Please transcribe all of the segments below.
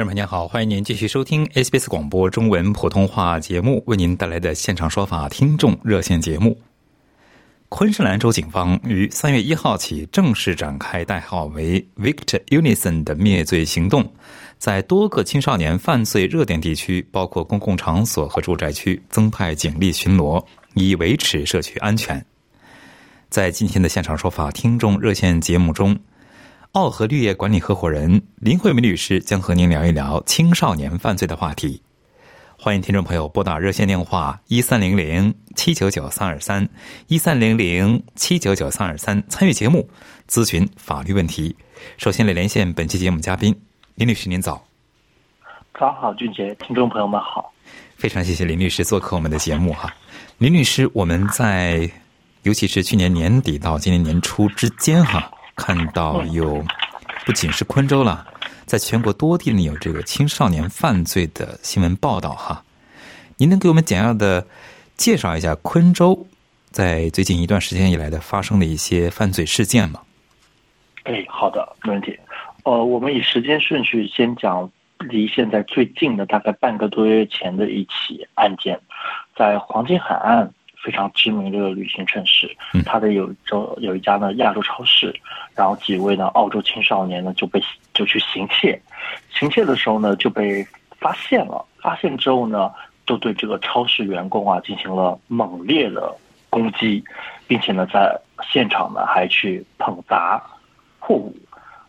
听众朋友您好，欢迎您继续收听 SBS 广播中文普通话节目为您带来的现场说法听众热线节目。昆士兰州警方于三月一号起正式展开代号为 “Victor Unison” 的灭罪行动，在多个青少年犯罪热点地区，包括公共场所和住宅区，增派警力巡逻，以维持社区安全。在今天的现场说法听众热线节目中，奥和绿业管理合伙人林慧梅律师将和您聊一聊青少年犯罪的话题。欢迎听众朋友拨打热线电话一三零零七九九三二三一三零零七九九三二三参与节目咨询法律问题。首先来连线本期节目嘉宾林律师，您早。早好，俊杰，听众朋友们好。非常谢谢林律师做客我们的节目哈。林律师，我们在尤其是去年年底到今年年初之间哈，看到有不仅是昆州了。在全国多地呢有这个青少年犯罪的新闻报道哈，您能给我们简要的介绍一下昆州在最近一段时间以来的发生的一些犯罪事件吗？哎，好的，没问题。呃，我们以时间顺序先讲离现在最近的，大概半个多月前的一起案件，在黄金海岸。非常知名的旅行城市，它的有周有一家呢亚洲超市，然后几位呢澳洲青少年呢就被就去行窃，行窃的时候呢就被发现了，发现之后呢就对这个超市员工啊进行了猛烈的攻击，并且呢在现场呢还去捧砸货物，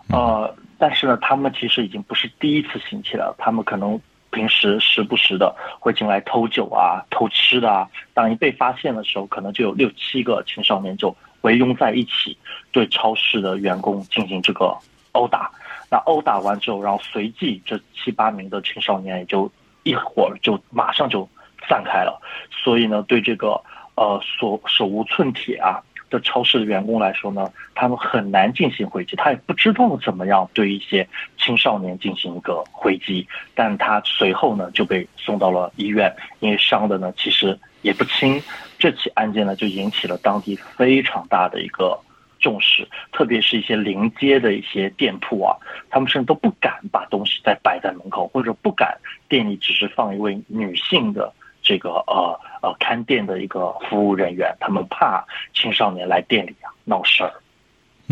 呃，但是呢他们其实已经不是第一次行窃了，他们可能。平时时不时的会进来偷酒啊、偷吃的啊。当一被发现的时候，可能就有六七个青少年就围拥在一起，对超市的员工进行这个殴打。那殴打完之后，然后随即这七八名的青少年也就一会儿就马上就散开了。所以呢，对这个呃手手无寸铁啊。的超市的员工来说呢，他们很难进行回击，他也不知道怎么样对一些青少年进行一个回击，但他随后呢就被送到了医院，因为伤的呢其实也不轻。这起案件呢就引起了当地非常大的一个重视，特别是一些临街的一些店铺啊，他们甚至都不敢把东西再摆在门口，或者不敢店里只是放一位女性的。这个呃呃看店的一个服务人员，他们怕青少年来店里啊闹事儿。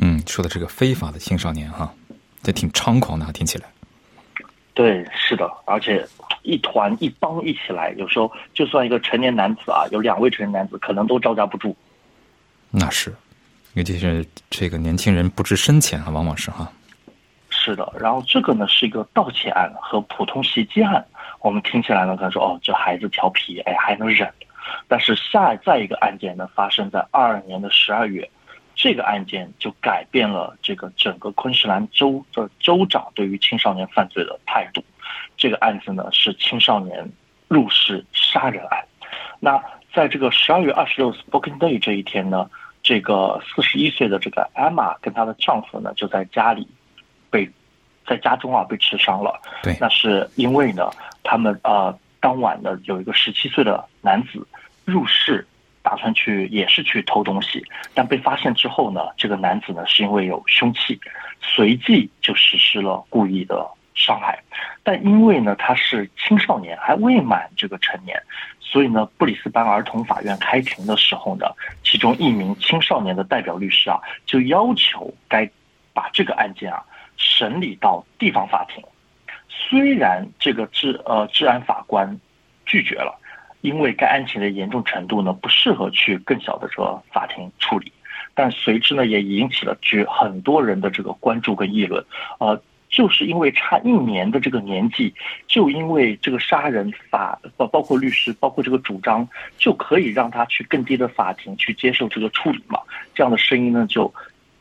嗯，说的这个非法的青少年哈，这挺猖狂的，听起来。对，是的，而且一团一帮一起来，有时候就算一个成年男子啊，有两位成年男子，可能都招架不住。那是，尤其是这个年轻人不知深浅啊，往往是哈。是的，然后这个呢是一个盗窃案和普通袭击案。我们听起来呢，可能说哦，这孩子调皮，哎，还能忍。但是下再一个案件呢，发生在二二年的十二月，这个案件就改变了这个整个昆士兰州的州长对于青少年犯罪的态度。这个案子呢是青少年入室杀人案。那在这个十二月二十六 Spoken Day 这一天呢，这个四十一岁的这个 Emma 跟她的丈夫呢就在家里在家中啊被刺伤了。对，那是因为呢。他们呃，当晚呢有一个十七岁的男子入室，打算去也是去偷东西，但被发现之后呢，这个男子呢是因为有凶器，随即就实施了故意的伤害。但因为呢他是青少年，还未满这个成年，所以呢布里斯班儿童法院开庭的时候呢，其中一名青少年的代表律师啊，就要求该把这个案件啊审理到地方法庭。虽然这个治呃治安法官拒绝了，因为该案情的严重程度呢不适合去更小的这个法庭处理，但随之呢也引起了举很多人的这个关注跟议论。呃，就是因为差一年的这个年纪，就因为这个杀人法包包括律师，包括这个主张，就可以让他去更低的法庭去接受这个处理嘛？这样的声音呢，就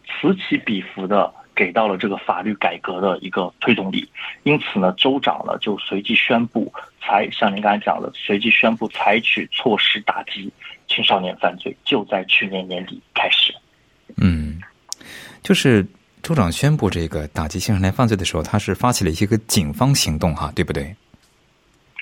此起彼伏的给到了这个法律改革的一个推动力。因此呢，州长呢就随即宣布，才像您刚才讲的，随即宣布采取措施打击青少年犯罪，就在去年年底开始。嗯，就是。州长宣布这个打击青少年犯罪的时候，他是发起了一些个警方行动，哈，对不对？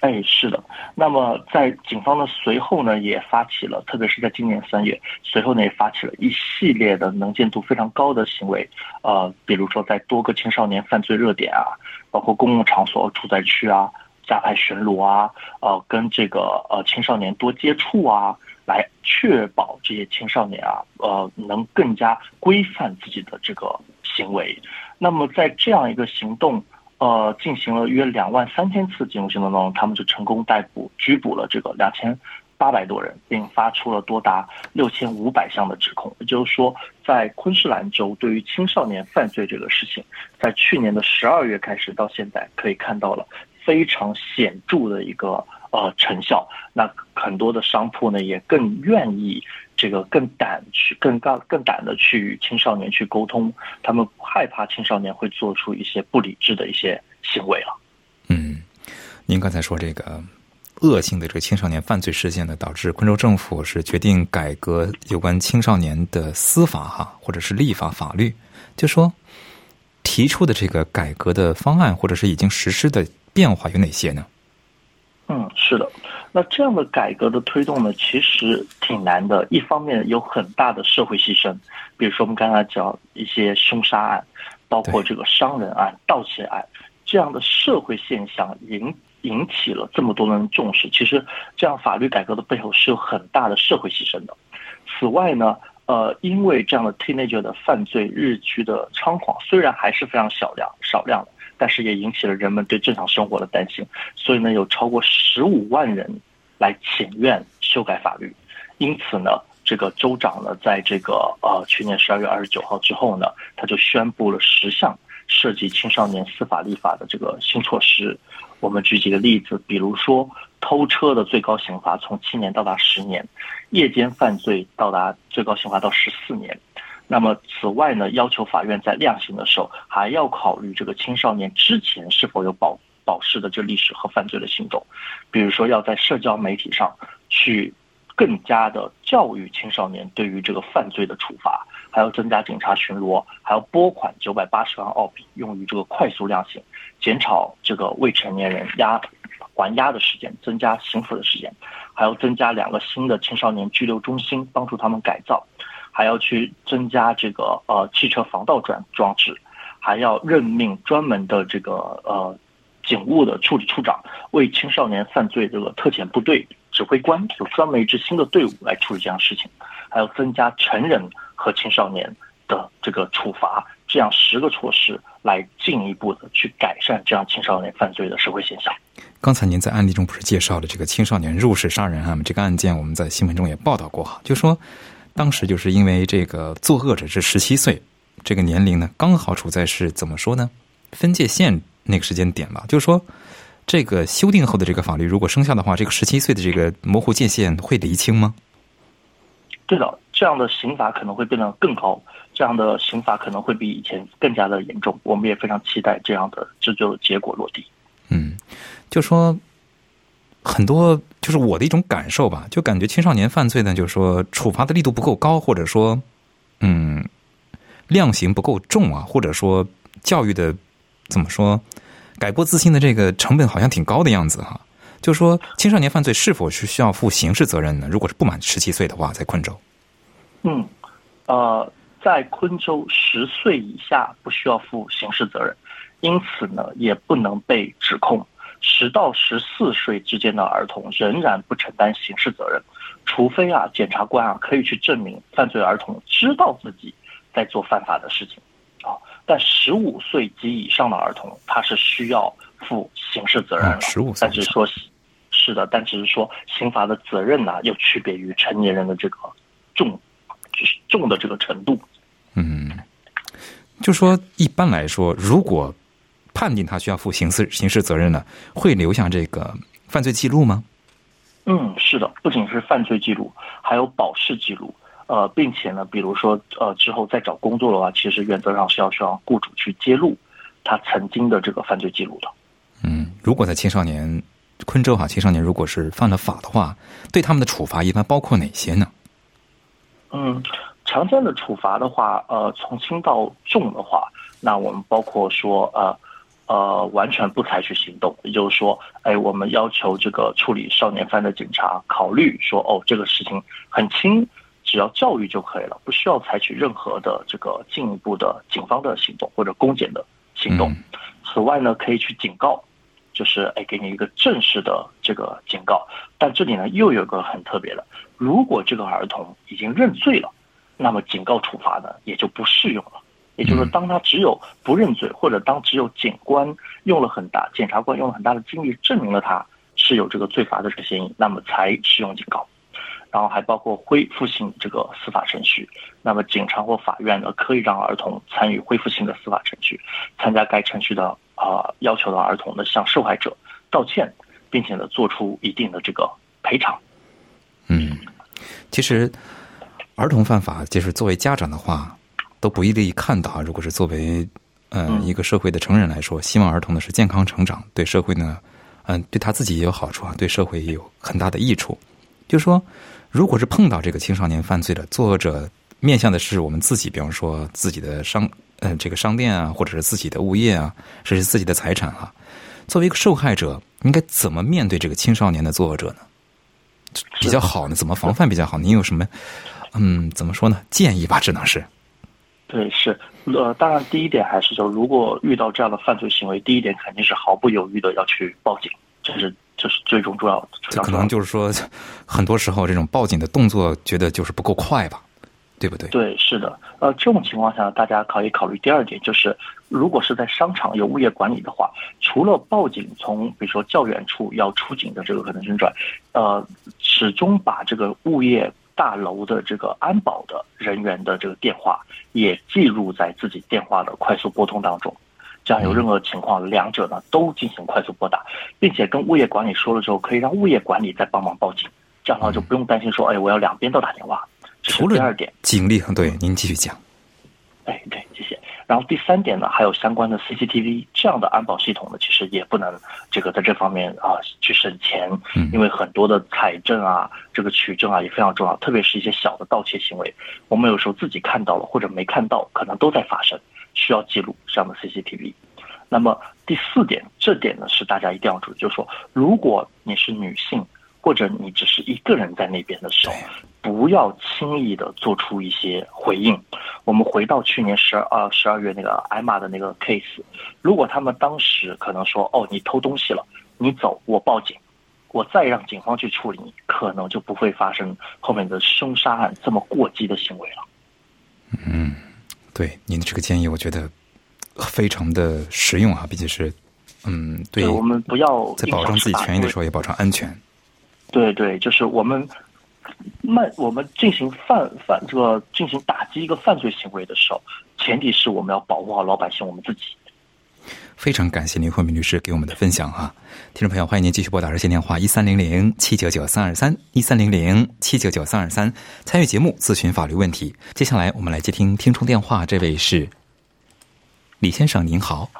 哎，是的。那么在警方的随后呢，也发起了，特别是在今年三月，随后呢也发起了一系列的能见度非常高的行为，呃，比如说在多个青少年犯罪热点啊，包括公共场所、住宅区啊，加派巡逻啊，呃，跟这个呃青少年多接触啊。来确保这些青少年啊，呃，能更加规范自己的这个行为。那么，在这样一个行动，呃，进行了约两万三千次警务行动当中，他们就成功逮捕、拘捕了这个两千八百多人，并发出了多达六千五百项的指控。也就是说，在昆士兰州对于青少年犯罪这个事情，在去年的十二月开始到现在，可以看到了非常显著的一个。呃，成效，那很多的商铺呢也更愿意这个更胆去更高更胆的去与青少年去沟通，他们害怕青少年会做出一些不理智的一些行为了。嗯，您刚才说这个恶性的这个青少年犯罪事件呢，导致昆州政府是决定改革有关青少年的司法哈，或者是立法法律，就说提出的这个改革的方案或者是已经实施的变化有哪些呢？嗯，是的，那这样的改革的推动呢，其实挺难的。一方面有很大的社会牺牲，比如说我们刚才讲一些凶杀案，包括这个伤人案、盗窃案这样的社会现象引引起了这么多人重视。其实这样法律改革的背后是有很大的社会牺牲的。此外呢，呃，因为这样的 teenager 的犯罪日趋的猖狂，虽然还是非常小量少量的。但是也引起了人们对正常生活的担心，所以呢，有超过十五万人来请愿修改法律。因此呢，这个州长呢，在这个呃去年十二月二十九号之后呢，他就宣布了十项涉及青少年司法立法的这个新措施。我们举几个例子，比如说偷车的最高刑罚从七年到达十年，夜间犯罪到达最高刑罚到十四年。那么，此外呢，要求法院在量刑的时候，还要考虑这个青少年之前是否有保保释的这历史和犯罪的行动，比如说要在社交媒体上去更加的教育青少年对于这个犯罪的处罚，还要增加警察巡逻，还要拨款九百八十万澳币用于这个快速量刑，减少这个未成年人押还押的时间，增加刑罚的时间，还要增加两个新的青少年拘留中心，帮助他们改造。还要去增加这个呃汽车防盗装装置，还要任命专门的这个呃警务的处理处长，为青少年犯罪这个特遣部队指挥官，有专门一支新的队伍来处理这样事情，还要增加成人和青少年的这个处罚，这样十个措施来进一步的去改善这样青少年犯罪的社会现象。刚才您在案例中不是介绍了这个青少年入室杀人案吗？这个案件我们在新闻中也报道过哈，就说。当时就是因为这个作恶者是十七岁，这个年龄呢刚好处在是怎么说呢？分界线那个时间点吧。就是说，这个修订后的这个法律如果生效的话，这个十七岁的这个模糊界限会厘清吗？对的，这样的刑罚可能会变得更高，这样的刑罚可能会比以前更加的严重。我们也非常期待这样的这就结果落地。嗯，就说。很多就是我的一种感受吧，就感觉青少年犯罪呢，就是说处罚的力度不够高，或者说，嗯，量刑不够重啊，或者说教育的怎么说，改过自新的这个成本好像挺高的样子哈。就说青少年犯罪是否是需要负刑事责任呢？如果是不满十七岁的话，在昆州，嗯，呃，在昆州十岁以下不需要负刑事责任，因此呢，也不能被指控。十到十四岁之间的儿童仍然不承担刑事责任，除非啊，检察官啊可以去证明犯罪儿童知道自己在做犯法的事情，啊，但十五岁及以上的儿童他是需要负刑事责任的。十五岁，但是说，是的，但只是说刑罚的责任呢，又区别于成年人的这个重，就是重的这个程度。嗯，就说一般来说，如果。判定他需要负刑事刑事责任呢，会留下这个犯罪记录吗？嗯，是的，不仅是犯罪记录，还有保释记录。呃，并且呢，比如说呃之后再找工作的话，其实原则上是要需要雇主去揭露他曾经的这个犯罪记录的。嗯，如果在青少年昆州哈，青少年如果是犯了法的话，对他们的处罚一般包括哪些呢？嗯，常见的处罚的话，呃，从轻到重的话，那我们包括说呃。呃，完全不采取行动，也就是说，哎，我们要求这个处理少年犯的警察考虑说，哦，这个事情很轻，只要教育就可以了，不需要采取任何的这个进一步的警方的行动或者公检的行动。此外呢，可以去警告，就是哎，给你一个正式的这个警告。但这里呢，又有个很特别的，如果这个儿童已经认罪了，那么警告处罚呢也就不适用了。也就是说，当他只有不认罪，或者当只有警官用了很大、检察官用了很大的精力证明了他是有这个罪罚的这个嫌疑，那么才适用警告。然后还包括恢复性这个司法程序，那么警察或法院呢，可以让儿童参与恢复性的司法程序，参加该程序的啊，要求的儿童呢向受害者道歉，并且呢做出一定的这个赔偿。嗯，其实儿童犯法，就是作为家长的话。都不易看到啊！如果是作为嗯一个社会的成人来说，希望儿童呢是健康成长，对社会呢，嗯对他自己也有好处啊，对社会也有很大的益处。就说，如果是碰到这个青少年犯罪的作者面向的是我们自己，比方说自己的商嗯这个商店啊，或者是自己的物业啊，甚至自己的财产啊，作为一个受害者，应该怎么面对这个青少年的作者呢？比较好呢？怎么防范比较好？您有什么嗯怎么说呢？建议吧，只能是。对，是，呃，当然，第一点还是就，如果遇到这样的犯罪行为，第一点肯定是毫不犹豫的要去报警，这是这是最终重要的。这可能就是说，很多时候这种报警的动作，觉得就是不够快吧，对不对？对，是的，呃，这种情况下，大家可以考虑第二点，就是如果是在商场有物业管理的话，除了报警，从比如说较远处要出警的这个可能性之外，呃，始终把这个物业。大楼的这个安保的人员的这个电话也记录在自己电话的快速拨通当中，这样有任何情况，两者呢都进行快速拨打，并且跟物业管理说了之后，可以让物业管理再帮忙报警，这样的话就不用担心说，哎，我要两边都打电话。除了第二点，警力，对，您继续讲。哎，对。然后第三点呢，还有相关的 CCTV 这样的安保系统呢，其实也不能这个在这方面啊去省钱，因为很多的采证啊、这个取证啊也非常重要，特别是一些小的盗窃行为，我们有时候自己看到了或者没看到，可能都在发生，需要记录这样的 CCTV。那么第四点，这点呢是大家一定要注意，就是说，如果你是女性。或者你只是一个人在那边的时候，不要轻易的做出一些回应。我们回到去年十二二十二月那个艾玛的那个 case，如果他们当时可能说哦你偷东西了，你走我报警，我再让警方去处理你，可能就不会发生后面的凶杀案这么过激的行为了。嗯，对您的这个建议，我觉得非常的实用啊，毕竟是嗯，对我们不要在保障自己权益的时候也保障安全。对对，就是我们慢，我们进行犯犯这个进行打击一个犯罪行为的时候，前提是我们要保护好老百姓，我们自己。非常感谢林慧敏律师给我们的分享啊！听众朋友，欢迎您继续拨打热线电话一三零零七九九三二三一三零零七九九三二三参与节目咨询法律问题。接下来我们来接听听众电话，这位是李先生，您好。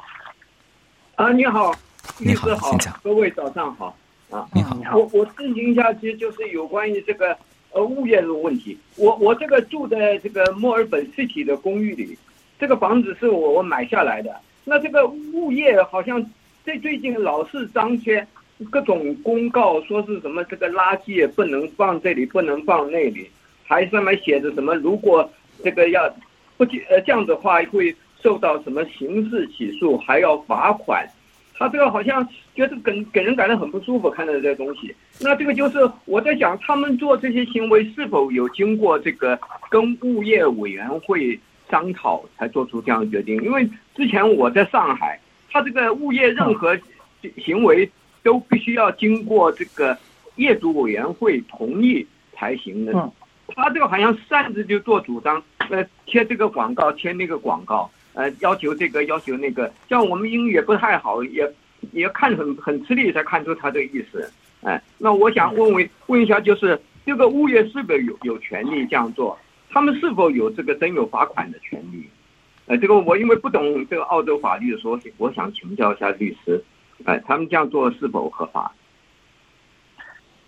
啊，你好，你好，请讲。各位早上好。啊，你好，我我咨询一下，其实就是有关于这个呃物业的问题。我我这个住在这个墨尔本 City 的公寓里，这个房子是我我买下来的。那这个物业好像最最近老是张贴各种公告，说是什么这个垃圾也不能放这里，不能放那里，还上面写着什么，如果这个要不呃这样的话会受到什么刑事起诉，还要罚款。他这个好像觉得给给人感到很不舒服，看到这些东西。那这个就是我在想，他们做这些行为是否有经过这个跟物业委员会商讨才做出这样的决定？因为之前我在上海，他这个物业任何行为都必须要经过这个业主委员会同意才行的。他这个好像擅自就做主张，呃，贴这个广告，贴那个广告。呃，要求这个要求那个，像我们英语也不太好，也也看很很吃力才看出他这个意思。哎，那我想问问问一下，就是这个物业是否有有权利这样做？他们是否有这个征有罚款的权利？呃，这个我因为不懂这个澳洲法律的说，我想请教一下律师，哎，他们这样做是否合法？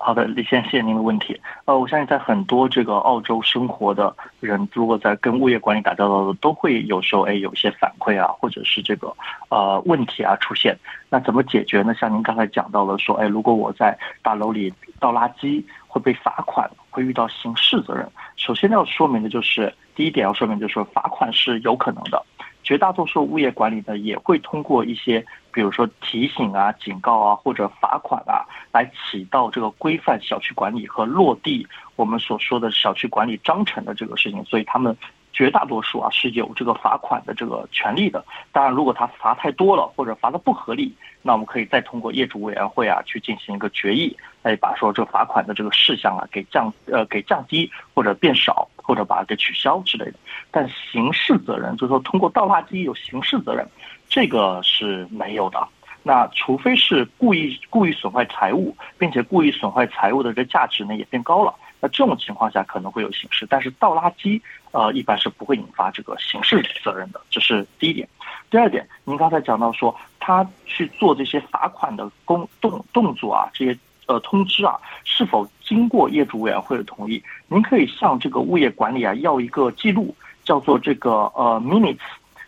好的，李先，谢谢您的问题。呃，我相信在很多这个澳洲生活的人，如果在跟物业管理打交道的，都会有时候哎有一些反馈啊，或者是这个呃问题啊出现。那怎么解决呢？像您刚才讲到了说，哎，如果我在大楼里倒垃圾会被罚款，会遇到刑事责任。首先要说明的就是，第一点要说明就是，罚款是有可能的。绝大多数物业管理呢，也会通过一些，比如说提醒啊、警告啊，或者罚款啊，来起到这个规范小区管理和落地我们所说的小区管理章程的这个事情。所以他们绝大多数啊是有这个罚款的这个权利的。当然，如果他罚太多了或者罚的不合理，那我们可以再通过业主委员会啊去进行一个决议，来把说这罚款的这个事项啊给降呃给降低或者变少或者把它给取消之类的。但刑事责任就是说通过倒垃圾有刑事责任，这个是没有的。那除非是故意故意损坏财物，并且故意损坏财物的这个价值呢也变高了，那这种情况下可能会有刑事。但是倒垃圾呃一般是不会引发这个刑事责任的，这是第一点。第二点，您刚才讲到说。他去做这些罚款的工动动作啊，这些呃通知啊，是否经过业主委员会的同意？您可以向这个物业管理啊要一个记录，叫做这个呃 minutes，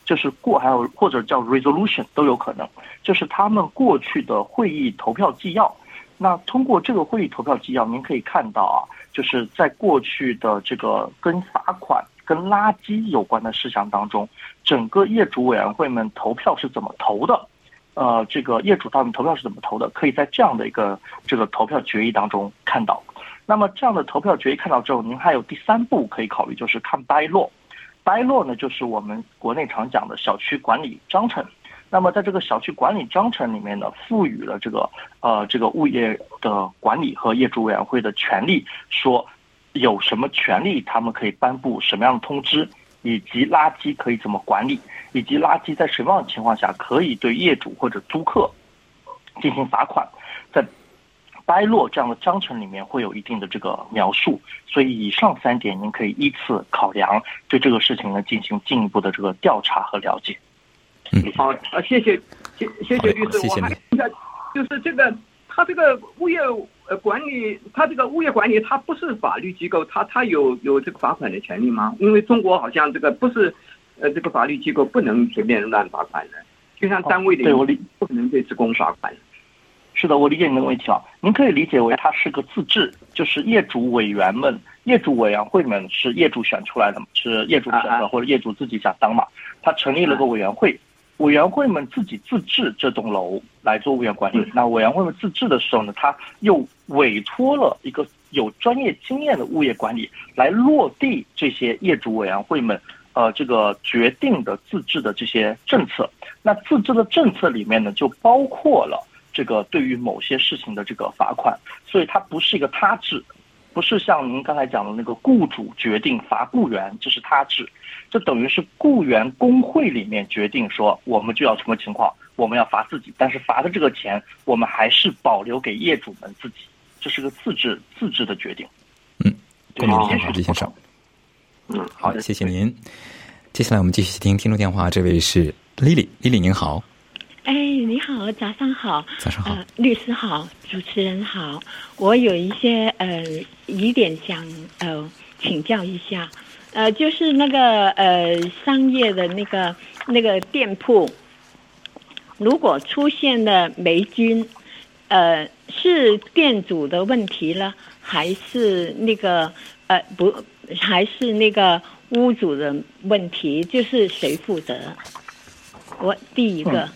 就是过还有或者叫 resolution 都有可能，就是他们过去的会议投票纪要。那通过这个会议投票纪要，您可以看到啊，就是在过去的这个跟罚款、跟垃圾有关的事项当中，整个业主委员会们投票是怎么投的。呃，这个业主他们投票是怎么投的？可以在这样的一个这个投票决议当中看到。那么这样的投票决议看到之后，您还有第三步可以考虑，就是看 by law。By law 呢，就是我们国内常讲的小区管理章程。那么在这个小区管理章程里面呢，赋予了这个呃这个物业的管理和业主委员会的权利，说有什么权利，他们可以颁布什么样的通知。以及垃圾可以怎么管理，以及垃圾在什么样的情况下可以对业主或者租客进行罚款，在掰落这样的章程里面会有一定的这个描述，所以以上三点您可以依次考量，对这个事情呢进行进一步的这个调查和了解。嗯，好啊，谢谢，谢谢谢律师，我还一下，就是这个他这个物业。呃，管理他这个物业管理，他不是法律机构，他他有有这个罚款的权利吗？因为中国好像这个不是，呃，这个法律机构不能随便乱罚款的，就像单位的，对我理不可能对职工罚款。是的，我理解您的问题啊。您可以理解为它是个自治，就是业主委员们、业主委员会们是业主选出来的，是业主选的或者业主自己想当嘛，他成立了个委员会。委员会们自己自治这栋楼来做物业管理，那委员会们自治的时候呢，他又委托了一个有专业经验的物业管理来落地这些业主委员会们呃这个决定的自治的这些政策。那自治的政策里面呢，就包括了这个对于某些事情的这个罚款，所以它不是一个他制，不是像您刚才讲的那个雇主决定罚雇员，这是他制。这等于是雇员工会里面决定说，我们就要什么情况，我们要罚自己，但是罚的这个钱，我们还是保留给业主们自己，这是个自治自治的决定。嗯，公民先生，李先生。嗯，好，谢谢您。接下来我们继续听听众电话，这位是 Lily，Lily 您好。哎，你好，早上好。早上好，律师好，主持人好，我有一些呃疑点想呃请教一下。呃，就是那个呃，商业的那个那个店铺，如果出现了霉菌，呃，是店主的问题了，还是那个呃不，还是那个屋主的问题？就是谁负责？我第一个，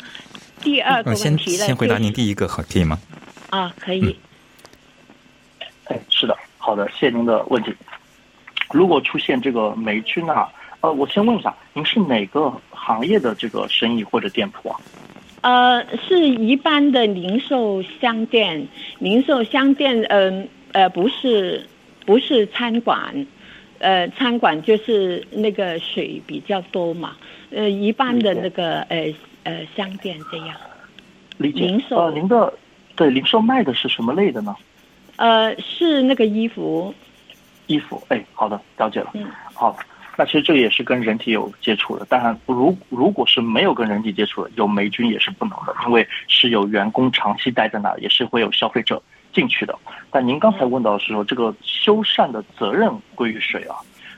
第二个问题了。先回答您第一个，好，可以吗？啊，可以。哎，是的，好的，谢谢您的问题。如果出现这个霉菌啊，呃，我先问一下，您是哪个行业的这个生意或者店铺啊？呃，是一般的零售商店，零售商店，嗯呃，不是不是餐馆，呃，餐馆就是那个水比较多嘛，呃，一般的那个呃呃商店这样。理解。零售呃，您的对零售卖的是什么类的呢？呃，是那个衣服，衣服。哎，好的，了解了。嗯，好，那其实这个也是跟人体有接触的。当然，如如果是没有跟人体接触的，有霉菌也是不能的，因为是有员工长期待在那儿，也是会有消费者进去的。但您刚才问到的是说，这个修缮的责任归于谁啊？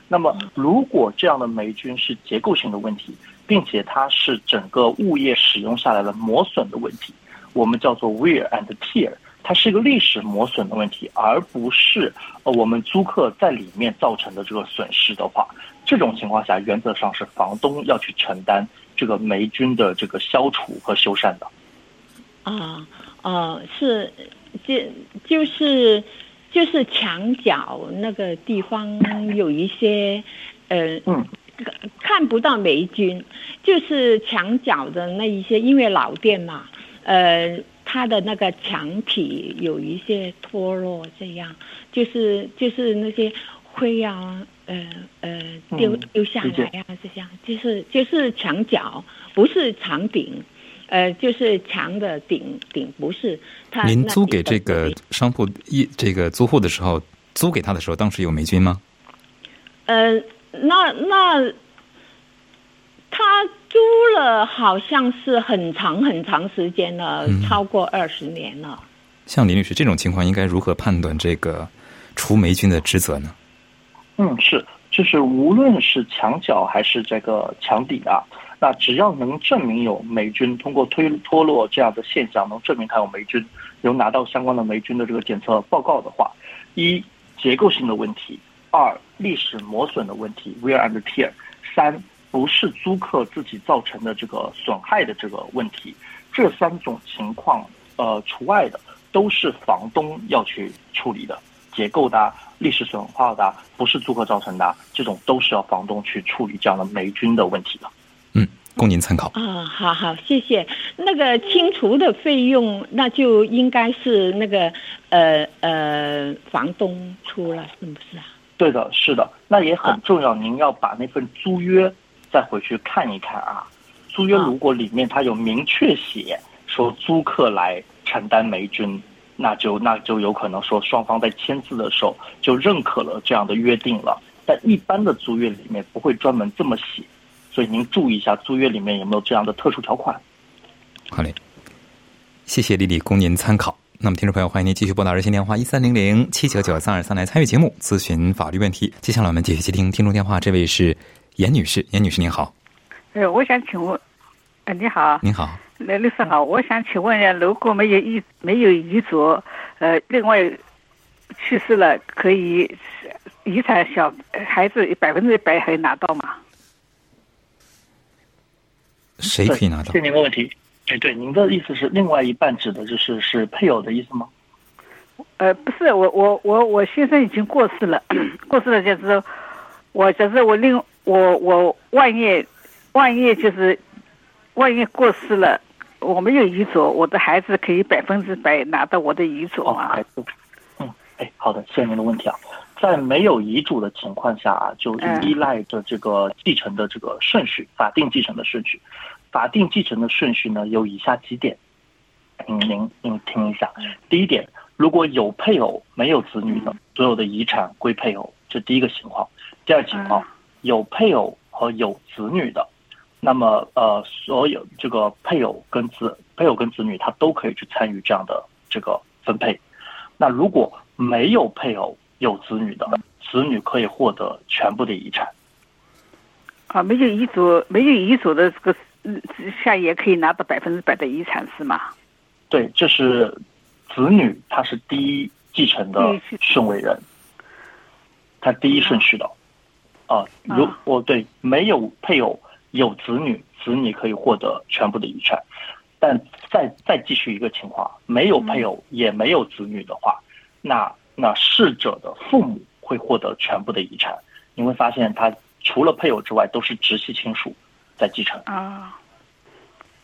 那么，如果这样的霉菌是结构性的问题，并且它是整个物业使用下来的磨损的问题，我们叫做 wear and tear，它是一个历史磨损的问题，而不是呃我们租客在里面造成的这个损失的话，这种情况下原则上是房东要去承担这个霉菌的这个消除和修缮的。啊哦，是，就就是就是墙角那个地方有一些，呃，嗯看不到霉菌，就是墙角的那一些，因为老店嘛，呃，它的那个墙体有一些脱落，这样就是就是那些灰啊，呃呃丢嗯丢下来啊，这样就是就是墙角，不是墙顶。呃，就是墙的顶顶不是它。您租给这个商铺一这个租户的时候，租给他的时候，当时有霉菌吗？呃，那那他租了好像是很长很长时间了，嗯超过二十年了。像林律师这种情况，应该如何判断这个除霉菌的职责呢？嗯，是，就是无论是墙角还是这个墙底啊，那只要能证明有霉菌，通过推脱落这样的现象能证明它有霉菌，有拿到相关的霉菌的这个检测报告的话，一结构性的问题，二历史磨损的问题 （wear and tear），三不是租客自己造成的这个损害的这个问题，这三种情况呃除外的都是房东要去处理的。结构的啊、历史损耗的啊、不是租客造成的啊，这种都是要房东去处理这样的霉菌的问题的。嗯，供您参考。啊，好好，谢谢。那个清除的费用，那就应该是那个呃呃房东出了，是不是啊？对的，是的，那也很重要，您要把那份租约再回去看一看啊。租约如果里面它有明确写说租客来承担霉菌，那就那就有可能说双方在签字的时候就认可了这样的约定了。但一般的租约里面不会专门这么写，所以您注意一下租约里面有没有这样的特殊条款。好嘞，谢谢丽丽，供您参考。那么，听众朋友，欢迎您继续拨打热线电话一三零零七九九三二三来参与节目，咨询法律问题。接下来我们继续接听听众电话，这位是严女士，严女士您好，呃，我想请问，呃，你好，您好，那律师好，我想请问一下，如果没有遗没有遗嘱，呃，另外去世了，可以遗产小孩子百分之百可以拿到吗？谁可以拿到谢？谢您的问题。哎，对，您的意思是另外一半指的就是是配偶的意思吗？呃，不是，我我我我先生已经过世了，过世了就是我就是我另我我万一万一就是万一过世了，我没有遗嘱，我的孩子可以百分之百拿到我的遗嘱哦，吗孩？子。嗯，哎，好的，谢谢您的问题啊。在没有遗嘱的情况下啊，就嗯依赖着这个继承的这个顺序，法定继承的顺序。法定继承的顺序呢有以下几点，您您您听一下。第一点，如果有配偶没有子女的，所有的遗产归配偶，这第一个情况。第二情况，有配偶和有子女的，那么呃，所有这个配偶跟子配偶跟子女，他都可以去参与这样的这个分配。那如果没有配偶有子女的，子女可以获得全部的遗产。啊，没有遗嘱，没有遗嘱的这个嗯下也可以拿到百分之百的遗产是吗？对，这是子女，他是第一继承的顺位人，他第一顺序的。啊，如啊哦对，没有配偶有子女，子女可以获得全部的遗产。但再再继续一个情况，没有配偶也没有子女的话，那那逝者的父母会获得全部的遗产。你会发现，他除了配偶之外，都是直系亲属在继承。啊。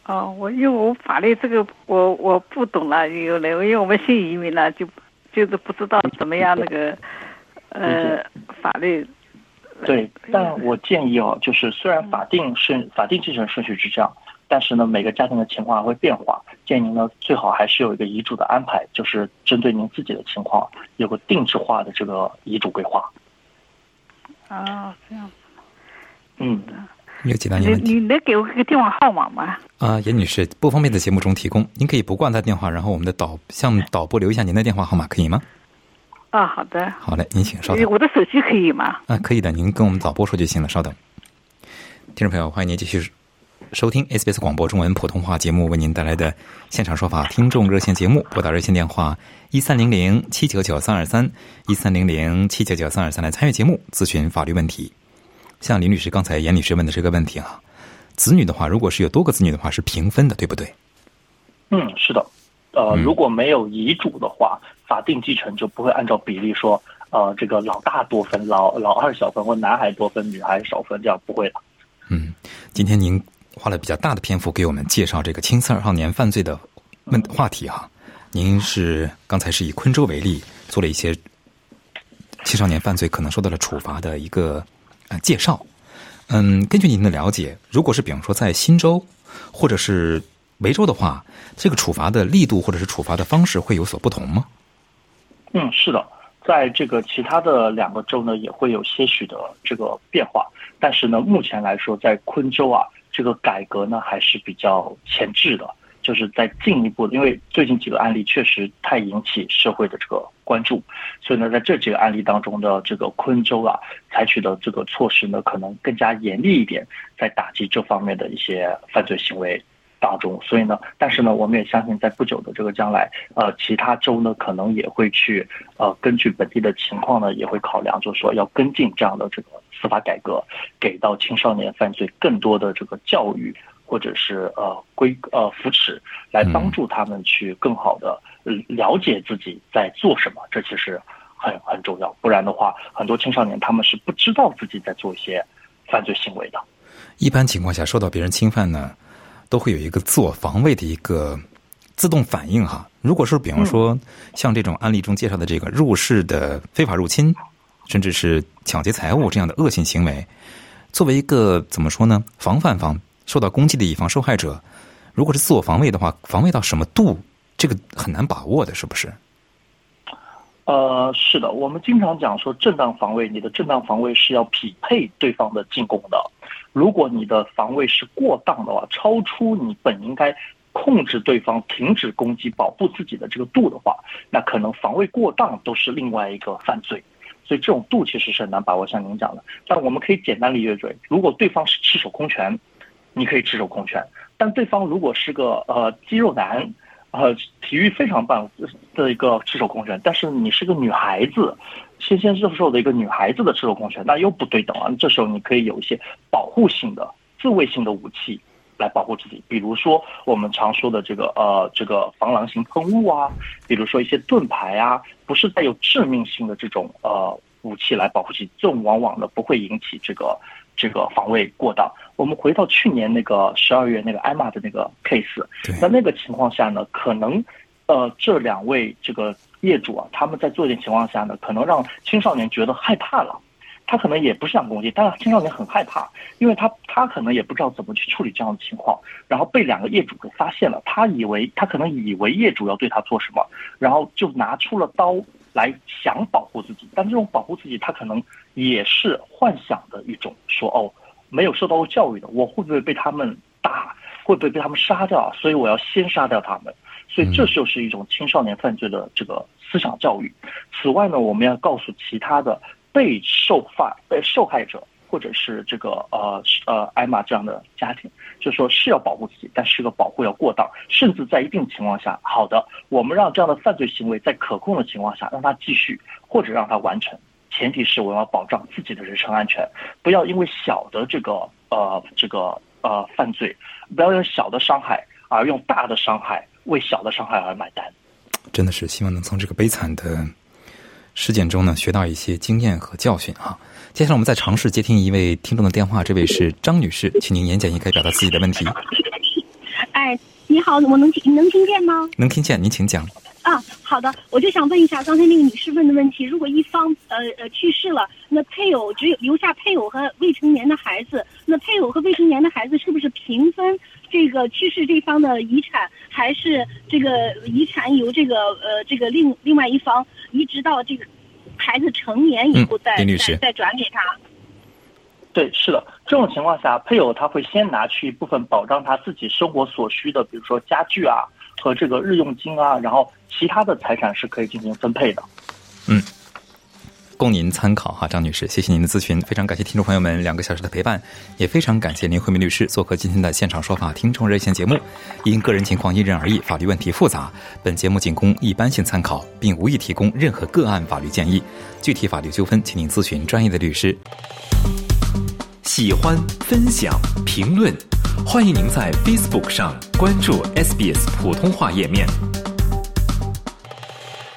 哦，我因为我法律这个我我不懂了，有的因为我们新移民了，就就是不知道怎么样那个呃法律对，但我建议哦，就是虽然法定顺法定继承顺序是这样，但是呢，每个家庭的情况还会变化。建议您呢，最好还是有一个遗嘱的安排，就是针对您自己的情况，有个定制化的这个遗嘱规划。啊，这样子。嗯，有解答你您问题你能给我一个电话号码吗？啊，严女士不方便在节目中提供，您可以不挂他电话，然后我们的导向导播留一下您的电话号码，可以吗？啊，好的。好嘞，您请稍等。我的手机可以吗？啊，可以的，您跟我们导播说就行了，稍等。听众朋友，欢迎您继续收听 SBS 广播中文普通话节目为您带来的现场说法听众热线节目，拨打热线电话一三零零七九九三二三一三零零七九九三二三来参与节目咨询法律问题。像林律师刚才严律师问的这个问题啊，子女的话，如果是有多个子女的话，是平分的，对不对？嗯，是的。呃，嗯如果没有遗嘱的话，法定继承就不会按照比例说，呃，这个老大多分，老老二小分，或男孩多分，女孩少分，这样不会的。嗯，今天您花了比较大的篇幅给我们介绍这个青少年犯罪的问话题哈、您是刚才是以昆州为例，做了一些青少年犯罪可能受到了处罚的一个介绍。嗯，根据您的了解，如果是比方说在新州或者是维州的话，这个处罚的力度或者是处罚的方式会有所不同吗？嗯，是的，在这个其他的两个州呢，也会有些许的这个变化，但是呢，目前来说，在昆州啊，这个改革呢还是比较前置的，就是在进一步的，因为最近几个案例确实太引起社会的这个关注，所以呢，在这几个案例当中的这个昆州啊，采取的这个措施呢，可能更加严厉一点，在打击这方面的一些犯罪行为。当中，所以呢，但是呢，我们也相信，在不久的这个将来，呃，其他州呢，可能也会去，呃，根据本地的情况呢，也会考量，就是说要跟进这样的这个司法改革，给到青少年犯罪更多的这个教育，或者是呃规呃扶持，来帮助他们去更好的呃了解自己在做什么，这其实很很重要。不然的话，很多青少年他们是不知道自己在做一些犯罪行为的。一般情况下，受到别人侵犯呢，都会有一个自我防卫的一个自动反应哈。如果是比方说像这种案例中介绍的这个入室的非法入侵，甚至是抢劫财物这样的恶性行为，作为一个怎么说呢，防范方受到攻击的一方受害者，如果是自我防卫的话，防卫到什么度，这个很难把握的，是不是？呃，是的，我们经常讲说正当防卫，你的正当防卫是要匹配对方的进攻的。如果你的防卫是过当的话，超出你本应该控制对方停止攻击、保护自己的这个度的话，那可能防卫过当都是另外一个犯罪。所以这种度其实是很难把握，像您讲的。但我们可以简单理解为，如果对方是赤手空拳，你可以赤手空拳；但对方如果是个呃肌肉男，呃体育非常棒的一个赤手空拳，但是你是个女孩子，纤纤瘦瘦的一个女孩子的赤手空拳，那又不对等啊。这时候你可以有一些保护性的、自卫性的武器。来保护自己，比如说我们常说的这个呃这个防狼型喷雾啊，比如说一些盾牌啊，不是带有致命性的这种呃武器来保护自己，这种往往呢不会引起这个这个防卫过当。我们回到去年那个十二月那个艾玛的那个 case，在那个情况下呢，可能呃这两位这个业主啊，他们在做一件情况下呢，可能让青少年觉得害怕了。他可能也不是想攻击，但是青少年很害怕，因为他他可能也不知道怎么去处理这样的情况，然后被两个业主给发现了，他以为他可能以为业主要对他做什么，然后就拿出了刀来想保护自己，但这种保护自己，他可能也是幻想的一种，说哦，没有受到过教育的，我会不会被他们打，会不会被他们杀掉，所以我要先杀掉他们，所以这就是一种青少年犯罪的这个思想教育。此外呢，我们要告诉其他的。被受犯、被受害者，或者是这个呃呃艾玛这样的家庭，就说是要保护自己，但是这个保护要过当，甚至在一定情况下，好的，我们让这样的犯罪行为在可控的情况下让他继续，或者让他完成，前提是我要保障自己的人身安全，不要因为小的这个呃这个呃犯罪，不要用小的伤害而用大的伤害为小的伤害而买单。真的是希望能从这个悲惨的。事件中呢，学到一些经验和教训啊。接下来我们再尝试接听一位听众的电话，这位是张女士，请您言简意赅表达自己的问题。哎，你好，我能听能听见吗？能听见，您请讲。啊，好的，我就想问一下刚才那个女士问的问题：如果一方呃呃去世了，那配偶只有留下配偶和未成年的孩子，那配偶和未成年的孩子是不是平分这个去世这方的遗产，还是这个遗产由这个呃这个另另外一方一直到这个孩子成年以后再、再再转给他？对，是的，这种情况下，配偶他会先拿去一部分保障他自己生活所需的，比如说家具啊和这个日用金啊，然后其他的财产是可以进行分配的。供您参考哈，张女士，谢谢您的咨询，非常感谢听众朋友们两个小时的陪伴，也非常感谢林慧明律师做客今天的现场说法听众热线节目。因个人情况因人而异，法律问题复杂，本节目仅供一般性参考，并无意提供任何个案法律建议。具体法律纠纷，请您咨询专业的律师。喜欢、分享、评论，欢迎您在 Facebook 上关注 SBS 普通话页面。